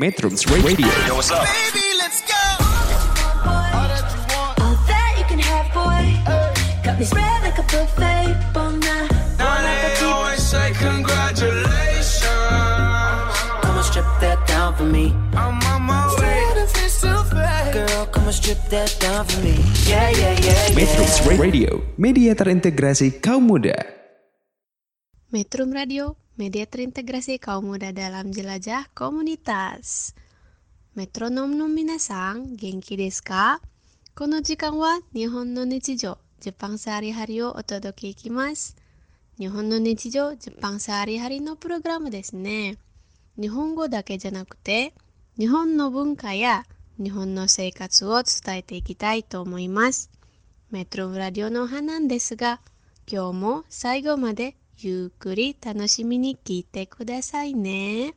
Metrums Radio. Yo, what's up? Baby, let's go. All that you can have, boy. Got me メディアと terintegrasi kaum muda dalam ズメトロノームの皆さん、元気ですかこの時間は日本の日常、ジパンサーリハリをお届けいきます。日本の日常、ジパンサーリハリのプログラムですね。日本語だけじゃなくて、日本の文化や日本の生活を伝えていきたいと思います。メトロブラディオの花なんですが、今日も最後までゆっくり楽しみに聞いてくださいね。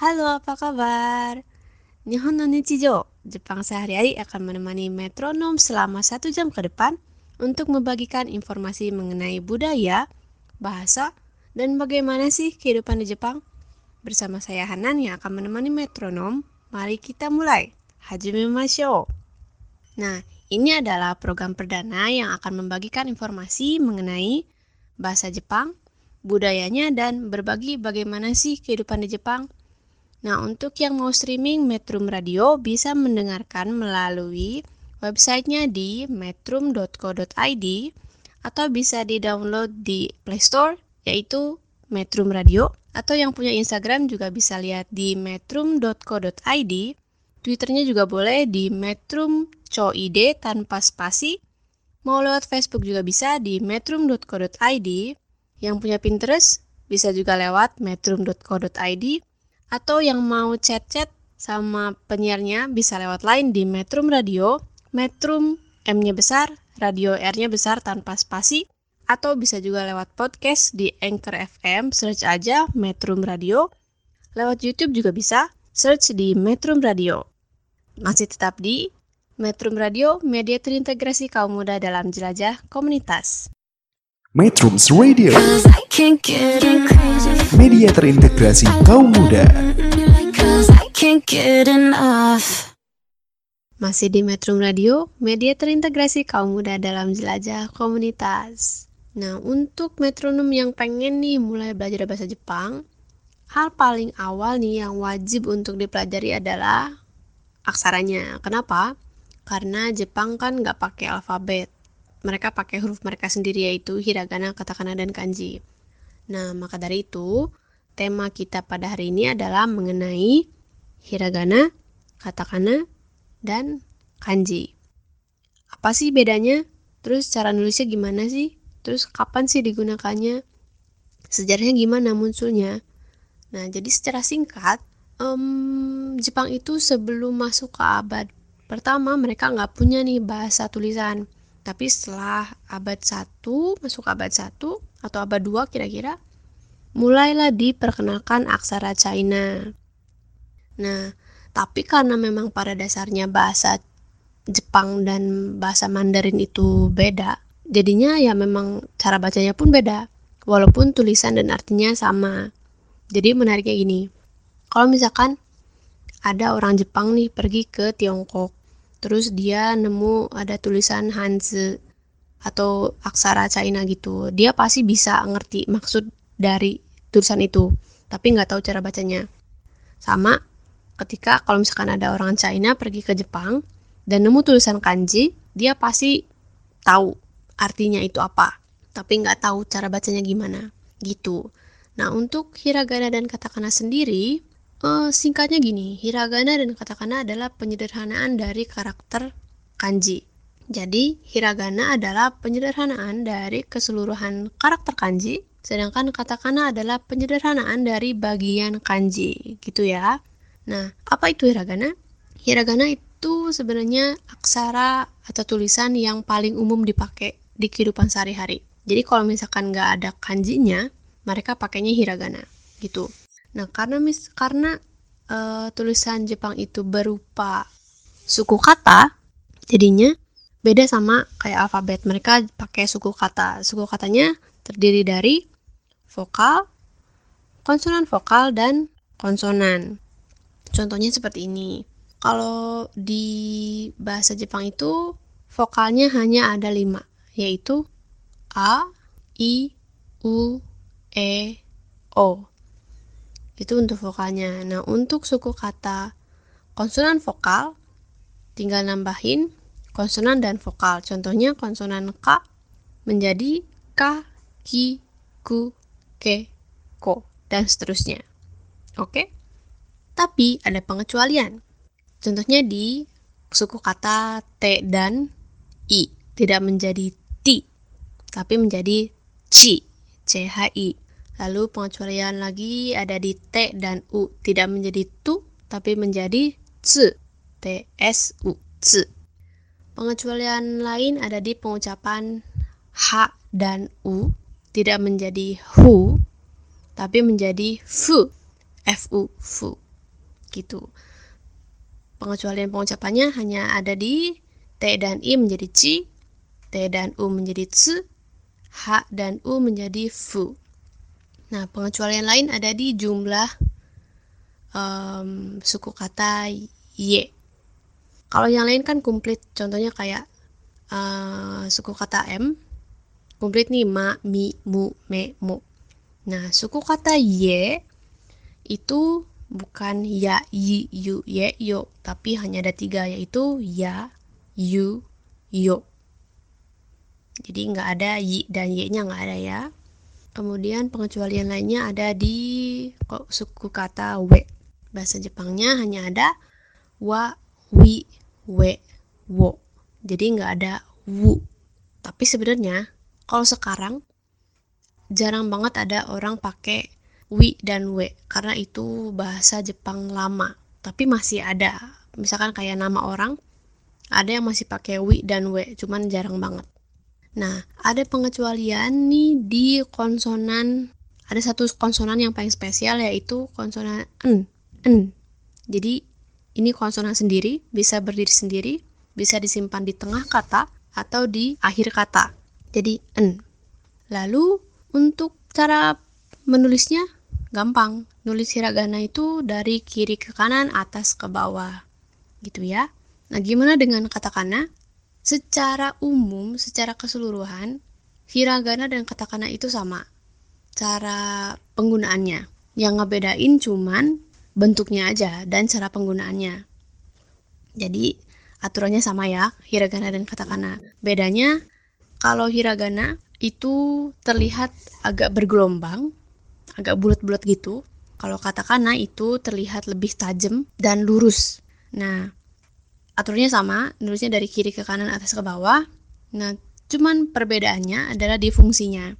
Halo, apa kabar? Nihon no Nichijou, Jepang sehari-hari akan menemani metronom selama satu jam ke depan untuk membagikan informasi mengenai budaya, bahasa, dan bagaimana sih kehidupan di Jepang. Bersama saya Hanan yang akan menemani metronom, mari kita mulai. Hajimemashou. Nah, ini adalah program perdana yang akan membagikan informasi mengenai bahasa Jepang, budayanya, dan berbagi bagaimana sih kehidupan di Jepang. Nah, untuk yang mau streaming Metrum Radio bisa mendengarkan melalui websitenya di metrum.co.id atau bisa di-download di Play Store, yaitu Metrum Radio, atau yang punya Instagram juga bisa lihat di metrum.co.id. Twitternya juga boleh di metrum.co.id tanpa spasi. Mau lewat Facebook juga bisa di metrum.co.id. Yang punya Pinterest bisa juga lewat metrum.co.id. Atau yang mau chat-chat sama penyiarnya bisa lewat line di Metrum Radio. Metrum M-nya besar, radio R-nya besar tanpa spasi. Atau bisa juga lewat podcast di Anchor FM, search aja Metrum Radio. Lewat YouTube juga bisa, search di Metrum Radio. Masih tetap di Metrum Radio, media terintegrasi kaum muda dalam jelajah komunitas. Metrums Radio, media terintegrasi kaum muda. Masih di Metrum Radio, media terintegrasi kaum muda dalam jelajah komunitas. Nah, untuk metronom yang pengen nih mulai belajar bahasa Jepang, hal paling awal nih yang wajib untuk dipelajari adalah aksaranya. Kenapa? Karena Jepang kan nggak pakai alfabet. Mereka pakai huruf mereka sendiri yaitu hiragana, katakana, dan kanji. Nah, maka dari itu, tema kita pada hari ini adalah mengenai hiragana, katakana, dan kanji. Apa sih bedanya? Terus cara nulisnya gimana sih? Terus kapan sih digunakannya? Sejarahnya gimana munculnya? Nah, jadi secara singkat, em, Jepang itu sebelum masuk ke abad pertama mereka nggak punya nih bahasa tulisan. Tapi setelah abad 1, masuk abad 1 atau abad 2 kira-kira, mulailah diperkenalkan aksara China. Nah, tapi karena memang pada dasarnya bahasa Jepang dan bahasa Mandarin itu beda, jadinya ya memang cara bacanya pun beda, walaupun tulisan dan artinya sama. Jadi menariknya gini, kalau misalkan ada orang Jepang nih pergi ke Tiongkok, terus dia nemu ada tulisan Hanzi atau aksara China gitu, dia pasti bisa ngerti maksud dari tulisan itu, tapi nggak tahu cara bacanya. Sama ketika kalau misalkan ada orang China pergi ke Jepang dan nemu tulisan kanji, dia pasti tahu artinya itu apa, tapi nggak tahu cara bacanya gimana, gitu. Nah, untuk hiragana dan katakana sendiri, eh, singkatnya gini, hiragana dan katakana adalah penyederhanaan dari karakter kanji. Jadi, hiragana adalah penyederhanaan dari keseluruhan karakter kanji, sedangkan katakana adalah penyederhanaan dari bagian kanji, gitu ya. Nah, apa itu hiragana? Hiragana itu sebenarnya aksara atau tulisan yang paling umum dipakai di kehidupan sehari-hari. Jadi kalau misalkan nggak ada kanjinya, mereka pakainya hiragana gitu. Nah karena mis karena eh, tulisan Jepang itu berupa suku kata, jadinya beda sama kayak alfabet. Mereka pakai suku kata. Suku katanya terdiri dari vokal, konsonan vokal dan konsonan. Contohnya seperti ini. Kalau di bahasa Jepang itu vokalnya hanya ada lima, yaitu A, I, U, E, O. Itu untuk vokalnya. Nah, untuk suku kata konsonan vokal, tinggal nambahin konsonan dan vokal. Contohnya konsonan K menjadi K, Ki, Ku, Ke, Ko, dan seterusnya. Oke? Tapi ada pengecualian. Contohnya di suku kata T dan I. Tidak menjadi Ti, tapi menjadi Ci, C-H-I. Lalu pengecualian lagi ada di T dan U. Tidak menjadi Tu, tapi menjadi C, T-S-U, C. Pengecualian lain ada di pengucapan H dan U. Tidak menjadi Hu, tapi menjadi Fu, F-U, Fu. Gitu. Pengecualian pengucapannya hanya ada di T dan I menjadi Ci, T dan U menjadi C, H dan U menjadi Fu. Nah, pengecualian lain ada di jumlah um, suku kata Y. Kalau yang lain kan komplit, contohnya kayak uh, suku kata M, komplit nih ma, mi, mu, me, mu. Nah, suku kata Y itu bukan ya, yi, yu, ye, yo, tapi hanya ada tiga, yaitu ya, yu, yo. Jadi nggak ada y dan y-nya nggak ada ya. Kemudian pengecualian lainnya ada di suku kata w. Bahasa Jepangnya hanya ada wa, wi, we, wo. Jadi nggak ada wu. Tapi sebenarnya kalau sekarang jarang banget ada orang pakai wi dan we karena itu bahasa Jepang lama. Tapi masih ada. Misalkan kayak nama orang ada yang masih pakai wi dan we, cuman jarang banget. Nah, ada pengecualian nih di konsonan. Ada satu konsonan yang paling spesial yaitu konsonan n. n. Jadi ini konsonan sendiri, bisa berdiri sendiri, bisa disimpan di tengah kata atau di akhir kata. Jadi n. Lalu untuk cara menulisnya gampang. Nulis hiragana itu dari kiri ke kanan, atas ke bawah. Gitu ya. Nah, gimana dengan katakana? Secara umum, secara keseluruhan, hiragana dan katakana itu sama. Cara penggunaannya. Yang ngebedain cuman bentuknya aja dan cara penggunaannya. Jadi, aturannya sama ya, hiragana dan katakana. Bedanya, kalau hiragana itu terlihat agak bergelombang, agak bulat-bulat gitu. Kalau katakana itu terlihat lebih tajam dan lurus. Nah, aturannya sama, nulisnya dari kiri ke kanan, atas ke bawah. Nah, cuman perbedaannya adalah di fungsinya.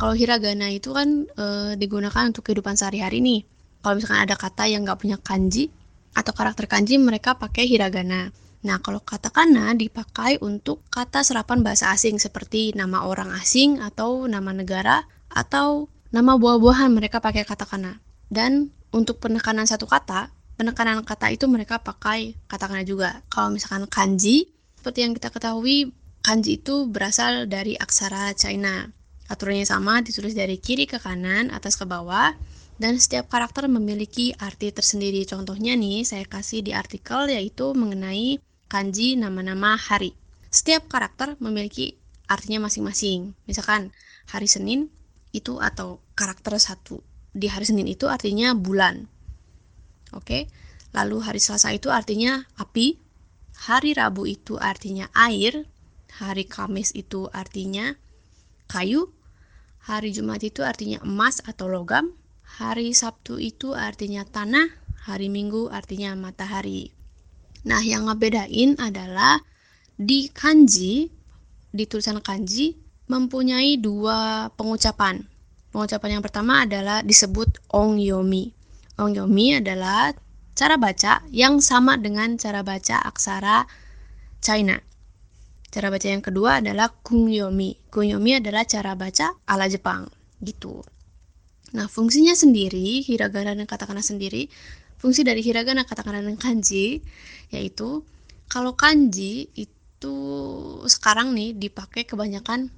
Kalau hiragana itu kan e, digunakan untuk kehidupan sehari-hari nih. Kalau misalkan ada kata yang nggak punya kanji atau karakter kanji, mereka pakai hiragana. Nah, kalau katakana dipakai untuk kata serapan bahasa asing seperti nama orang asing atau nama negara atau nama buah-buahan mereka pakai katakana. Dan untuk penekanan satu kata, penekanan kata itu mereka pakai katakana juga. Kalau misalkan kanji, seperti yang kita ketahui, kanji itu berasal dari aksara China. Aturannya sama, ditulis dari kiri ke kanan, atas ke bawah, dan setiap karakter memiliki arti tersendiri. Contohnya nih, saya kasih di artikel yaitu mengenai kanji nama-nama hari. Setiap karakter memiliki artinya masing-masing. Misalkan hari Senin itu atau karakter satu di hari Senin itu artinya bulan. Oke. Lalu hari Selasa itu artinya api, hari Rabu itu artinya air, hari Kamis itu artinya kayu, hari Jumat itu artinya emas atau logam, hari Sabtu itu artinya tanah, hari Minggu artinya matahari. Nah, yang ngebedain adalah di kanji, di tulisan kanji mempunyai dua pengucapan. Pengucapan yang pertama adalah disebut ongyomi. Ongyomi adalah cara baca yang sama dengan cara baca aksara China. Cara baca yang kedua adalah kungyomi. Kungyomi adalah cara baca ala Jepang, gitu. Nah, fungsinya sendiri, hiragana dan katakana sendiri, fungsi dari hiragana, katakana, dan kanji, yaitu kalau kanji itu sekarang nih dipakai kebanyakan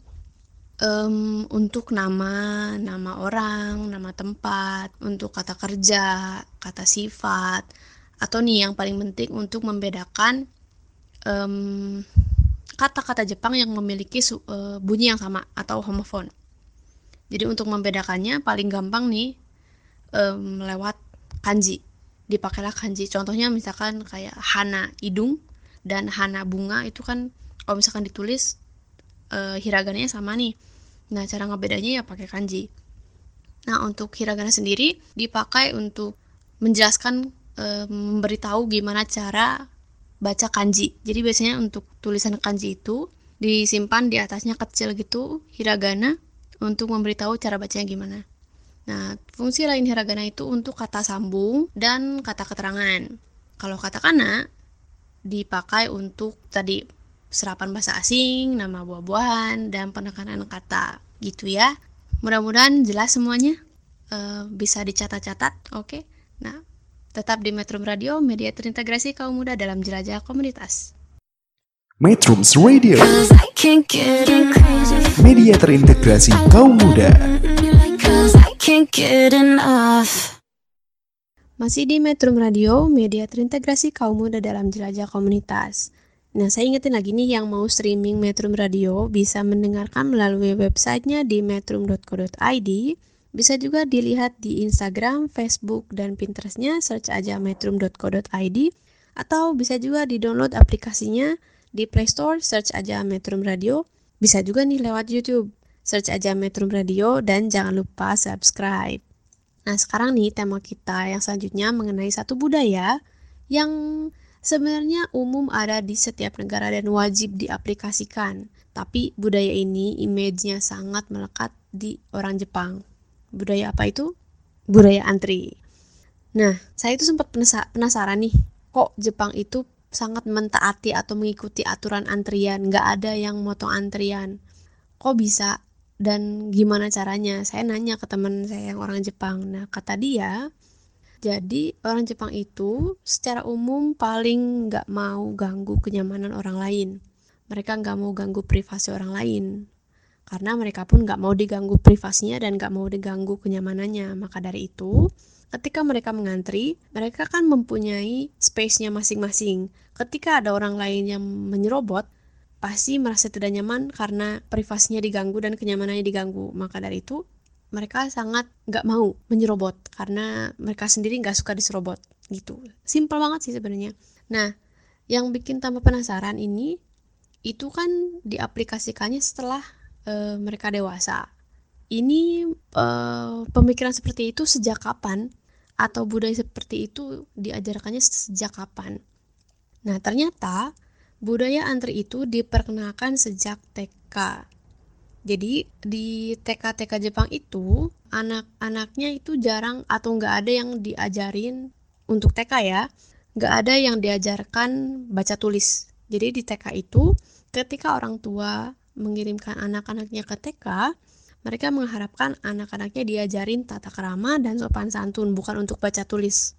um, untuk nama nama orang, nama tempat, untuk kata kerja, kata sifat, Atau nih yang paling penting untuk membedakan em, kata-kata Jepang yang memiliki su- eh, bunyi yang sama atau homofon. Jadi untuk membedakannya paling gampang nih em, lewat kanji. Dipakailah kanji. Contohnya misalkan kayak hana hidung dan hana bunga itu kan kalau misalkan ditulis eh, hiragananya sama nih. Nah, cara ngebedanya ya pakai kanji. Nah, untuk hiragana sendiri dipakai untuk menjelaskan eh, memberitahu gimana cara baca kanji. Jadi biasanya untuk tulisan kanji itu disimpan di atasnya kecil gitu hiragana untuk memberitahu cara bacanya gimana. Nah, fungsi lain hiragana itu untuk kata sambung dan kata keterangan. Kalau kata kana dipakai untuk tadi serapan bahasa asing, nama buah-buahan, dan penekanan kata gitu ya. Mudah-mudahan jelas semuanya. Eh, bisa dicatat-catat, oke? Nah, tetap di Metro Radio, media terintegrasi kaum muda dalam jelajah komunitas. Metrums Radio, media terintegrasi kaum muda. Masih di Metro Radio, media terintegrasi kaum muda dalam jelajah komunitas. Nah, saya ingetin lagi nih yang mau streaming Metro Radio bisa mendengarkan melalui websitenya di metrum.co.id. Bisa juga dilihat di Instagram, Facebook, dan Pinterestnya, search aja metrum.co.id. Atau bisa juga di-download aplikasinya di Play Store, search aja Metrum Radio. Bisa juga nih lewat YouTube, search aja Metrum Radio, dan jangan lupa subscribe. Nah, sekarang nih tema kita yang selanjutnya mengenai satu budaya yang sebenarnya umum ada di setiap negara dan wajib diaplikasikan. Tapi budaya ini image-nya sangat melekat di orang Jepang. Budaya apa itu? Budaya antri. Nah, saya itu sempat penasa- penasaran nih, kok Jepang itu sangat mentaati atau mengikuti aturan antrian, nggak ada yang motong antrian. Kok bisa? dan gimana caranya saya nanya ke teman saya yang orang Jepang nah kata dia jadi orang Jepang itu secara umum paling nggak mau ganggu kenyamanan orang lain. Mereka nggak mau ganggu privasi orang lain. Karena mereka pun nggak mau diganggu privasinya dan nggak mau diganggu kenyamanannya. Maka dari itu ketika mereka mengantri mereka kan mempunyai space-nya masing-masing. Ketika ada orang lain yang menyerobot pasti merasa tidak nyaman karena privasinya diganggu dan kenyamanannya diganggu. Maka dari itu mereka sangat nggak mau menyerobot karena mereka sendiri nggak suka diserobot gitu. Simpel banget sih sebenarnya. Nah, yang bikin tambah penasaran ini itu kan diaplikasikannya setelah eh, mereka dewasa. Ini eh, pemikiran seperti itu sejak kapan? Atau budaya seperti itu diajarkannya sejak kapan? Nah, ternyata budaya antri itu diperkenalkan sejak TK. Jadi di TK-TK Jepang itu anak-anaknya itu jarang atau nggak ada yang diajarin untuk TK ya, nggak ada yang diajarkan baca tulis. Jadi di TK itu ketika orang tua mengirimkan anak-anaknya ke TK, mereka mengharapkan anak-anaknya diajarin tata krama dan sopan santun, bukan untuk baca tulis.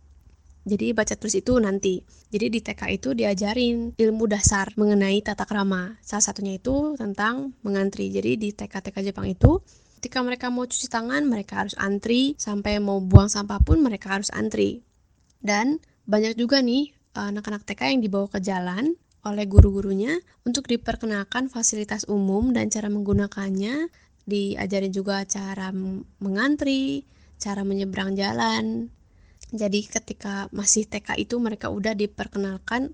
Jadi baca tulis itu nanti. Jadi di TK itu diajarin ilmu dasar mengenai tata krama. Salah satunya itu tentang mengantri. Jadi di TK-TK Jepang itu ketika mereka mau cuci tangan mereka harus antri, sampai mau buang sampah pun mereka harus antri. Dan banyak juga nih anak-anak TK yang dibawa ke jalan oleh guru-gurunya untuk diperkenalkan fasilitas umum dan cara menggunakannya. Diajarin juga cara mengantri, cara menyeberang jalan, jadi ketika masih TK itu mereka udah diperkenalkan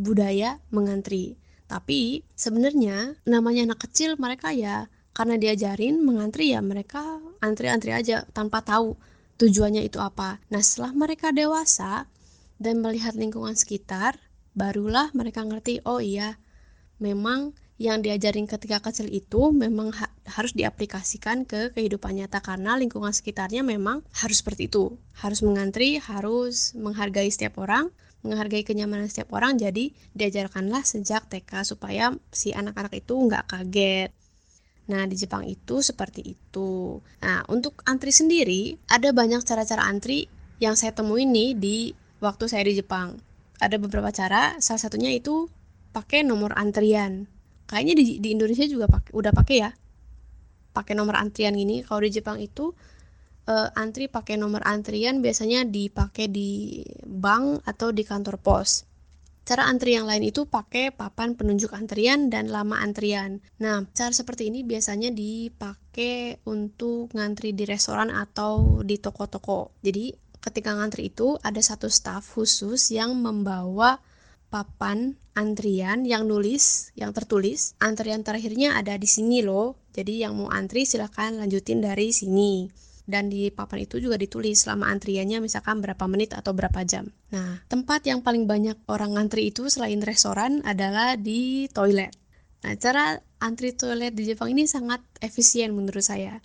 budaya mengantri. Tapi sebenarnya namanya anak kecil mereka ya karena diajarin mengantri ya mereka antri-antri aja tanpa tahu tujuannya itu apa. Nah setelah mereka dewasa dan melihat lingkungan sekitar, barulah mereka ngerti oh iya memang yang diajarin ketika kecil itu memang ha harus diaplikasikan ke kehidupan nyata karena lingkungan sekitarnya memang harus seperti itu. Harus mengantri, harus menghargai setiap orang, menghargai kenyamanan setiap orang. Jadi diajarkanlah sejak TK supaya si anak-anak itu nggak kaget. Nah, di Jepang itu seperti itu. Nah, untuk antri sendiri, ada banyak cara-cara antri yang saya temuin nih di waktu saya di Jepang. Ada beberapa cara, salah satunya itu pakai nomor antrian kayaknya di, di Indonesia juga pakai udah pakai ya pakai nomor antrian gini kalau di Jepang itu eh, antri pakai nomor antrian biasanya dipakai di bank atau di kantor pos. Cara antri yang lain itu pakai papan penunjuk antrian dan lama antrian. Nah, cara seperti ini biasanya dipakai untuk ngantri di restoran atau di toko-toko. Jadi, ketika ngantri itu ada satu staff khusus yang membawa papan antrian yang nulis, yang tertulis, antrian terakhirnya ada di sini loh. Jadi yang mau antri silahkan lanjutin dari sini dan di papan itu juga ditulis selama antriannya misalkan berapa menit atau berapa jam. Nah, tempat yang paling banyak orang antri itu selain restoran adalah di toilet. Nah, cara antri toilet di Jepang ini sangat efisien menurut saya.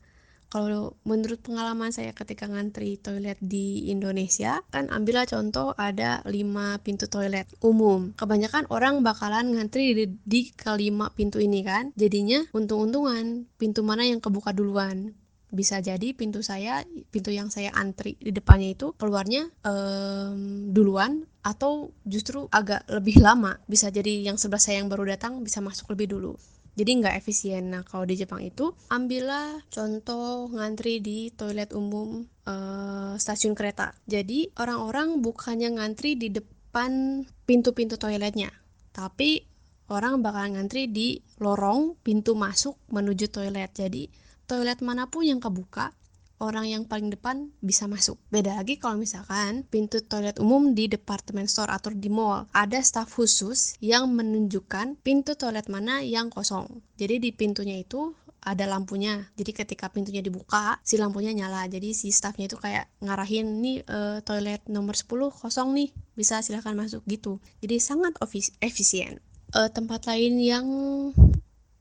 Kalau menurut pengalaman saya ketika ngantri toilet di Indonesia, kan ambillah contoh ada 5 pintu toilet umum. Kebanyakan orang bakalan ngantri di, di kelima pintu ini kan. Jadinya untung-untungan pintu mana yang kebuka duluan bisa jadi pintu saya pintu yang saya antri di depannya itu keluarnya um, duluan atau justru agak lebih lama bisa jadi yang sebelah saya yang baru datang bisa masuk lebih dulu jadi nggak efisien. Nah kalau di Jepang itu ambillah contoh ngantri di toilet umum uh, stasiun kereta. Jadi orang-orang bukannya ngantri di depan pintu-pintu toiletnya tapi orang bakal ngantri di lorong pintu masuk menuju toilet. Jadi toilet mana pun yang kebuka, orang yang paling depan bisa masuk. Beda lagi kalau misalkan pintu toilet umum di department store atau di mall, ada staff khusus yang menunjukkan pintu toilet mana yang kosong. Jadi di pintunya itu ada lampunya. Jadi ketika pintunya dibuka, si lampunya nyala. Jadi si staffnya itu kayak ngarahin nih uh, toilet nomor 10 kosong nih, bisa silahkan masuk gitu. Jadi sangat efisien. Uh, tempat lain yang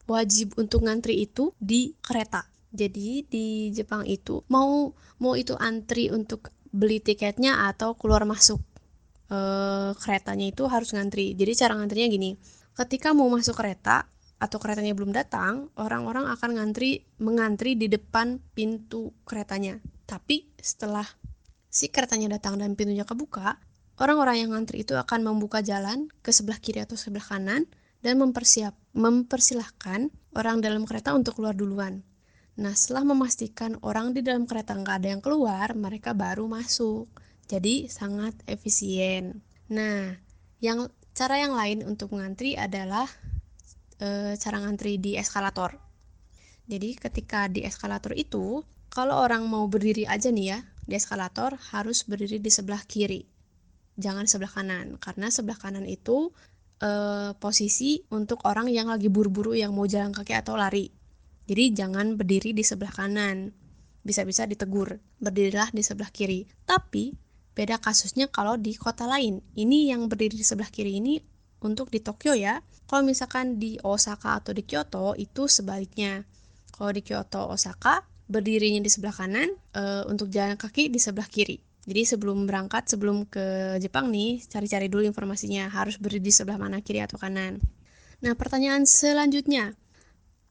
wajib untuk ngantri itu di kereta jadi di Jepang itu mau mau itu antri untuk beli tiketnya atau keluar masuk e, keretanya itu harus ngantri. Jadi cara ngantrinya gini, ketika mau masuk kereta atau keretanya belum datang, orang-orang akan ngantri mengantri di depan pintu keretanya. Tapi setelah si keretanya datang dan pintunya kebuka, orang-orang yang ngantri itu akan membuka jalan ke sebelah kiri atau sebelah kanan dan mempersiap mempersilahkan orang dalam kereta untuk keluar duluan. Nah, setelah memastikan orang di dalam kereta nggak ada yang keluar, mereka baru masuk. Jadi, sangat efisien. Nah, yang cara yang lain untuk mengantri adalah e, cara ngantri di eskalator. Jadi, ketika di eskalator itu, kalau orang mau berdiri aja nih ya, di eskalator harus berdiri di sebelah kiri. Jangan sebelah kanan, karena sebelah kanan itu e, posisi untuk orang yang lagi buru-buru yang mau jalan kaki atau lari jadi jangan berdiri di sebelah kanan. Bisa-bisa ditegur, berdirilah di sebelah kiri. Tapi beda kasusnya kalau di kota lain. Ini yang berdiri di sebelah kiri ini untuk di Tokyo ya. Kalau misalkan di Osaka atau di Kyoto itu sebaliknya. Kalau di Kyoto, Osaka berdirinya di sebelah kanan, e, untuk jalan kaki di sebelah kiri. Jadi sebelum berangkat, sebelum ke Jepang nih, cari-cari dulu informasinya harus berdiri di sebelah mana kiri atau kanan. Nah, pertanyaan selanjutnya,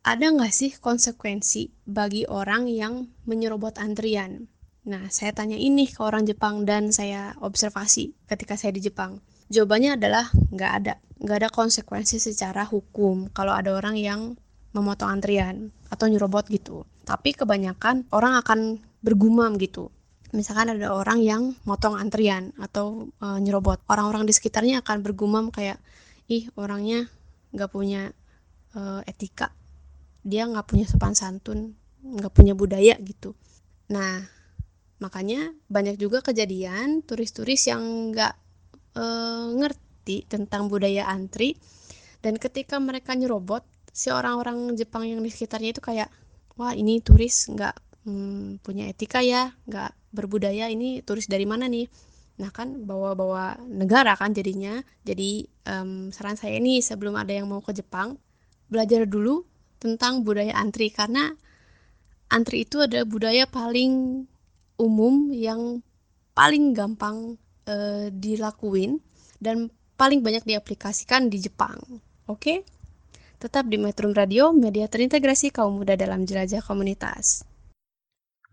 ada nggak sih konsekuensi bagi orang yang menyerobot antrian? Nah, saya tanya ini ke orang Jepang dan saya observasi ketika saya di Jepang. Jawabannya adalah nggak ada. Nggak ada konsekuensi secara hukum kalau ada orang yang memotong antrian atau nyerobot gitu. Tapi kebanyakan orang akan bergumam gitu. Misalkan ada orang yang motong antrian atau e, nyerobot. Orang-orang di sekitarnya akan bergumam kayak, ih orangnya nggak punya e, etika dia nggak punya sopan santun nggak punya budaya gitu. Nah makanya banyak juga kejadian turis-turis yang nggak e, ngerti tentang budaya antri. Dan ketika mereka nyerobot si orang-orang Jepang yang di sekitarnya itu kayak wah ini turis nggak hmm, punya etika ya nggak berbudaya ini turis dari mana nih? Nah kan bawa-bawa negara kan jadinya. Jadi um, saran saya ini sebelum ada yang mau ke Jepang belajar dulu tentang budaya antri karena antri itu adalah budaya paling umum yang paling gampang e, dilakuin dan paling banyak diaplikasikan di Jepang. Oke? Okay? Tetap di Metro Radio, media terintegrasi kaum muda dalam jelajah komunitas.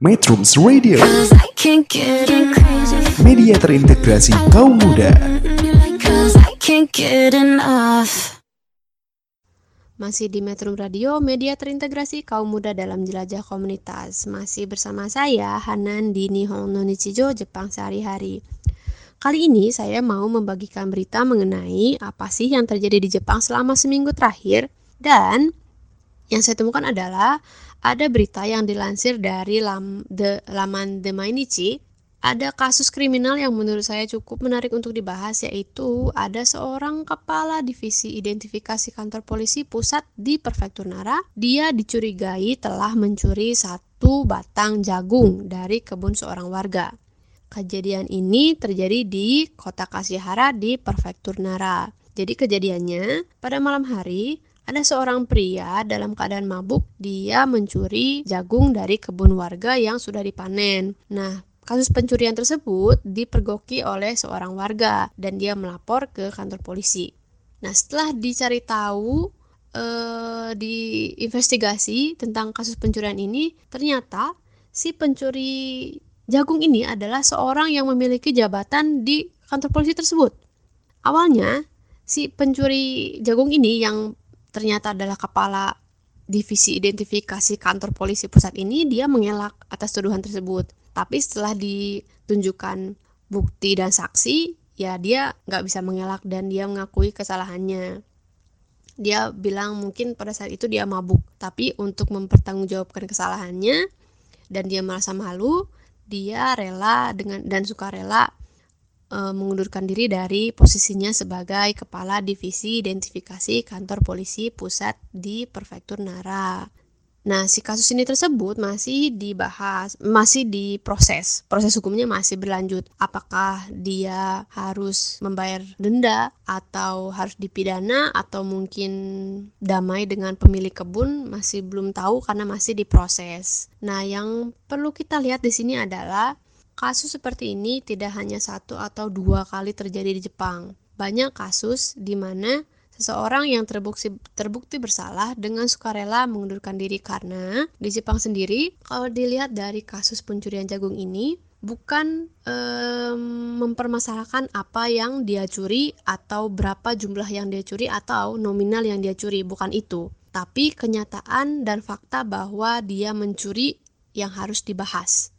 Metrums Radio Media terintegrasi kaum muda Masih di Metro Radio, media terintegrasi kaum muda dalam jelajah komunitas. Masih bersama saya, Hanan di Nihon no Nichijo, Jepang sehari-hari. Kali ini saya mau membagikan berita mengenai apa sih yang terjadi di Jepang selama seminggu terakhir dan yang saya temukan adalah ada berita yang dilansir dari lam, the, laman The Mainichi ada kasus kriminal yang menurut saya cukup menarik untuk dibahas yaitu ada seorang kepala divisi identifikasi kantor polisi pusat di Prefektur Nara. Dia dicurigai telah mencuri satu batang jagung dari kebun seorang warga. Kejadian ini terjadi di kota Kasihara di Prefektur Nara. Jadi kejadiannya pada malam hari ada seorang pria dalam keadaan mabuk, dia mencuri jagung dari kebun warga yang sudah dipanen. Nah, Kasus pencurian tersebut dipergoki oleh seorang warga dan dia melapor ke kantor polisi. Nah, setelah dicari tahu eh, diinvestigasi tentang kasus pencurian ini, ternyata si pencuri jagung ini adalah seorang yang memiliki jabatan di kantor polisi tersebut. Awalnya, si pencuri jagung ini yang ternyata adalah kepala divisi identifikasi kantor polisi pusat ini, dia mengelak atas tuduhan tersebut tapi setelah ditunjukkan bukti dan saksi ya dia nggak bisa mengelak dan dia mengakui kesalahannya. Dia bilang mungkin pada saat itu dia mabuk. Tapi untuk mempertanggungjawabkan kesalahannya dan dia merasa malu dia rela dengan dan suka rela e, mengundurkan diri dari posisinya sebagai kepala divisi identifikasi kantor polisi pusat di prefektur Nara Nah, si kasus ini tersebut masih dibahas, masih diproses. Proses hukumnya masih berlanjut. Apakah dia harus membayar denda atau harus dipidana atau mungkin damai dengan pemilik kebun masih belum tahu karena masih diproses. Nah, yang perlu kita lihat di sini adalah kasus seperti ini tidak hanya satu atau dua kali terjadi di Jepang. Banyak kasus di mana Seseorang yang terbukti terbukti bersalah dengan sukarela mengundurkan diri karena di Jepang sendiri kalau dilihat dari kasus pencurian jagung ini bukan um, mempermasalahkan apa yang dia curi atau berapa jumlah yang dia curi atau nominal yang dia curi bukan itu tapi kenyataan dan fakta bahwa dia mencuri yang harus dibahas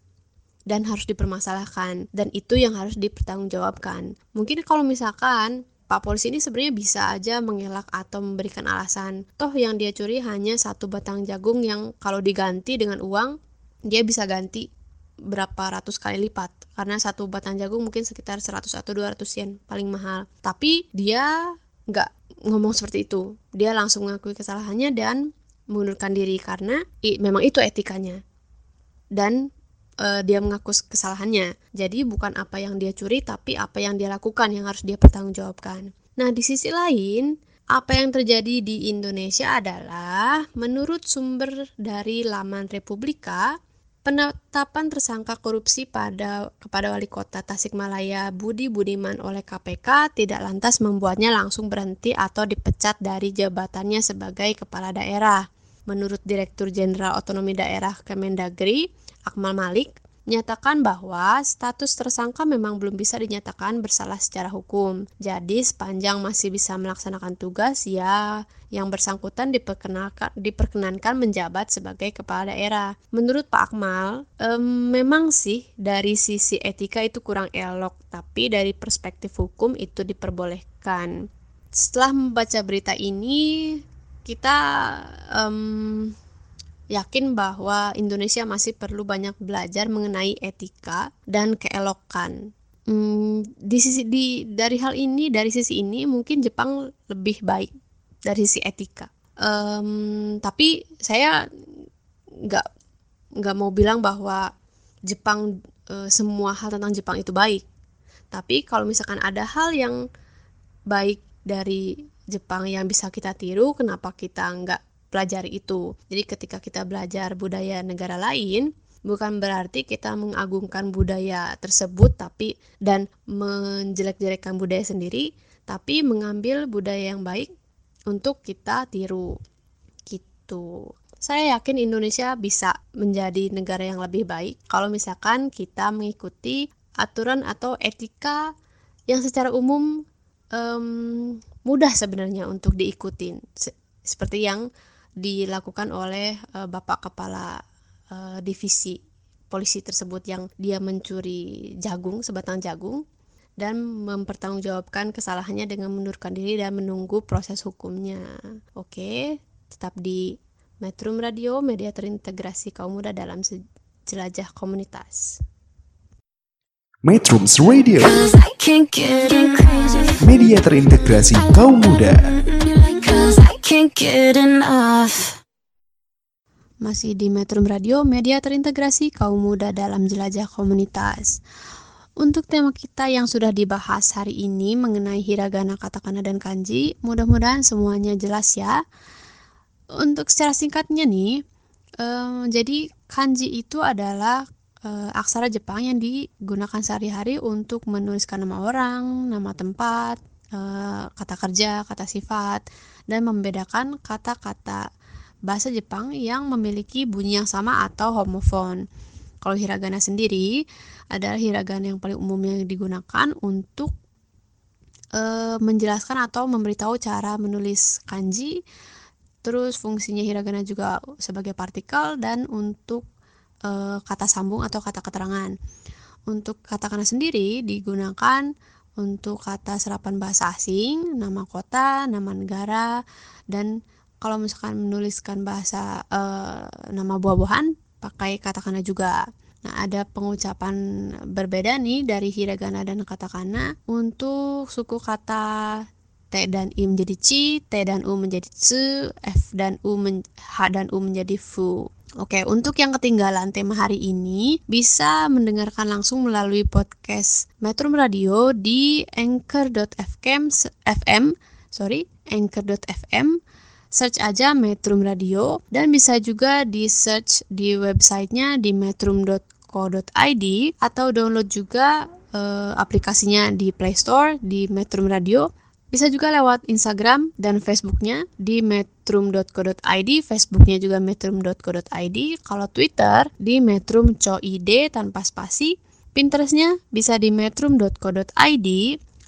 dan harus dipermasalahkan dan itu yang harus dipertanggungjawabkan. Mungkin kalau misalkan Pak polisi ini sebenarnya bisa aja mengelak atau memberikan alasan. Toh yang dia curi hanya satu batang jagung yang kalau diganti dengan uang, dia bisa ganti berapa ratus kali lipat. Karena satu batang jagung mungkin sekitar 100 atau 200 yen paling mahal. Tapi dia nggak ngomong seperti itu. Dia langsung mengakui kesalahannya dan mengundurkan diri karena memang itu etikanya. Dan uh, dia mengaku kesalahannya. Jadi bukan apa yang dia curi tapi apa yang dia lakukan yang harus dia pertanggungjawabkan. Nah, di sisi lain, apa yang terjadi di Indonesia adalah menurut sumber dari laman Republika, penetapan tersangka korupsi pada kepada wali kota Tasikmalaya Budi Budiman oleh KPK tidak lantas membuatnya langsung berhenti atau dipecat dari jabatannya sebagai kepala daerah. Menurut Direktur Jenderal Otonomi Daerah Kemendagri, Akmal Malik, menyatakan bahwa status tersangka memang belum bisa dinyatakan bersalah secara hukum. Jadi sepanjang masih bisa melaksanakan tugas, ya yang bersangkutan diperkenalkan, diperkenankan menjabat sebagai kepala daerah. Menurut Pak Akmal, um, memang sih dari sisi etika itu kurang elok, tapi dari perspektif hukum itu diperbolehkan. Setelah membaca berita ini, kita um, yakin bahwa Indonesia masih perlu banyak belajar mengenai etika dan keelokan. Hmm, di sisi di dari hal ini dari sisi ini mungkin Jepang lebih baik dari sisi etika. Um, tapi saya nggak nggak mau bilang bahwa Jepang e, semua hal tentang Jepang itu baik. Tapi kalau misalkan ada hal yang baik dari Jepang yang bisa kita tiru, kenapa kita nggak pelajari itu. Jadi ketika kita belajar budaya negara lain, bukan berarti kita mengagungkan budaya tersebut tapi dan menjelek-jelekkan budaya sendiri, tapi mengambil budaya yang baik untuk kita tiru. Gitu. Saya yakin Indonesia bisa menjadi negara yang lebih baik kalau misalkan kita mengikuti aturan atau etika yang secara umum um, mudah sebenarnya untuk diikutin seperti yang dilakukan oleh uh, Bapak Kepala uh, Divisi Polisi tersebut yang dia mencuri jagung, sebatang jagung dan mempertanggungjawabkan kesalahannya dengan mundurkan diri dan menunggu proses hukumnya. Oke, tetap di Metro Radio, media terintegrasi kaum muda dalam jelajah komunitas. Metrums Radio, media terintegrasi kaum muda. Can't get enough. Masih di Metro Radio, media terintegrasi kaum muda dalam jelajah komunitas. Untuk tema kita yang sudah dibahas hari ini mengenai hiragana, katakana, dan kanji, mudah-mudahan semuanya jelas ya. Untuk secara singkatnya nih, em, jadi kanji itu adalah eh, aksara Jepang yang digunakan sehari-hari untuk menuliskan nama orang, nama tempat, kata kerja, kata sifat, dan membedakan kata-kata bahasa Jepang yang memiliki bunyi yang sama atau homofon. Kalau hiragana sendiri adalah hiragana yang paling umum yang digunakan untuk eh, menjelaskan atau memberitahu cara menulis kanji. Terus fungsinya hiragana juga sebagai partikel dan untuk eh, kata sambung atau kata keterangan. Untuk katakana sendiri digunakan untuk kata serapan bahasa asing, nama kota, nama negara, dan kalau misalkan menuliskan bahasa eh, nama buah-buahan pakai katakana juga. Nah, ada pengucapan berbeda nih dari hiragana dan katakana untuk suku kata T dan I menjadi Ci, T dan U menjadi Tsu, F dan U men- H dan U menjadi Fu. Oke, untuk yang ketinggalan tema hari ini bisa mendengarkan langsung melalui podcast Metro Radio di anchor.fm FM, sorry, anchor.fm search aja Metrum Radio dan bisa juga di search di websitenya di metrum.co.id atau download juga eh, aplikasinya di Play Store di Metrum Radio bisa juga lewat Instagram dan Facebooknya di metrum.co.id, Facebooknya juga metrum.co.id, kalau Twitter di metrum.co.id tanpa spasi, Pinterestnya bisa di metrum.co.id,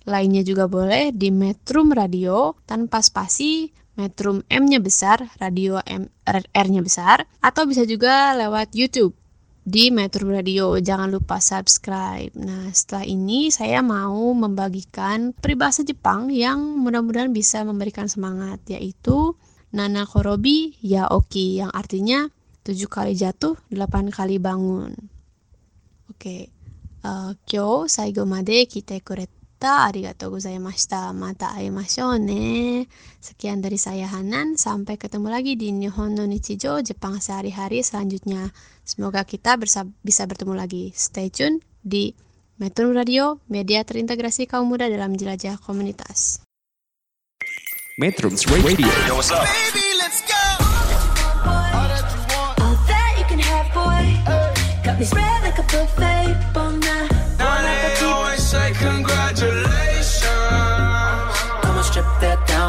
lainnya juga boleh di Metrum Radio tanpa spasi, Metrum M-nya besar, radio M R-nya besar, atau bisa juga lewat YouTube di Metro Radio. Jangan lupa subscribe. Nah, setelah ini saya mau membagikan peribahasa Jepang yang mudah-mudahan bisa memberikan semangat, yaitu Nana Korobi Yaoki, yang artinya tujuh kali jatuh, delapan kali bangun. Oke, eh, kyo saigo made kite kureta arigatou gozaimashita. Mata aimashou ne. Sekian dari saya Hanan, sampai ketemu lagi di Nihon no Nichijo Jepang sehari-hari selanjutnya. Semoga kita bisa bertemu lagi. Stay tune di Metro Radio, media terintegrasi kaum muda dalam jelajah komunitas. Metrums Radio, Baby, let's go. All that you can have, boy. Got me spread like a buffet.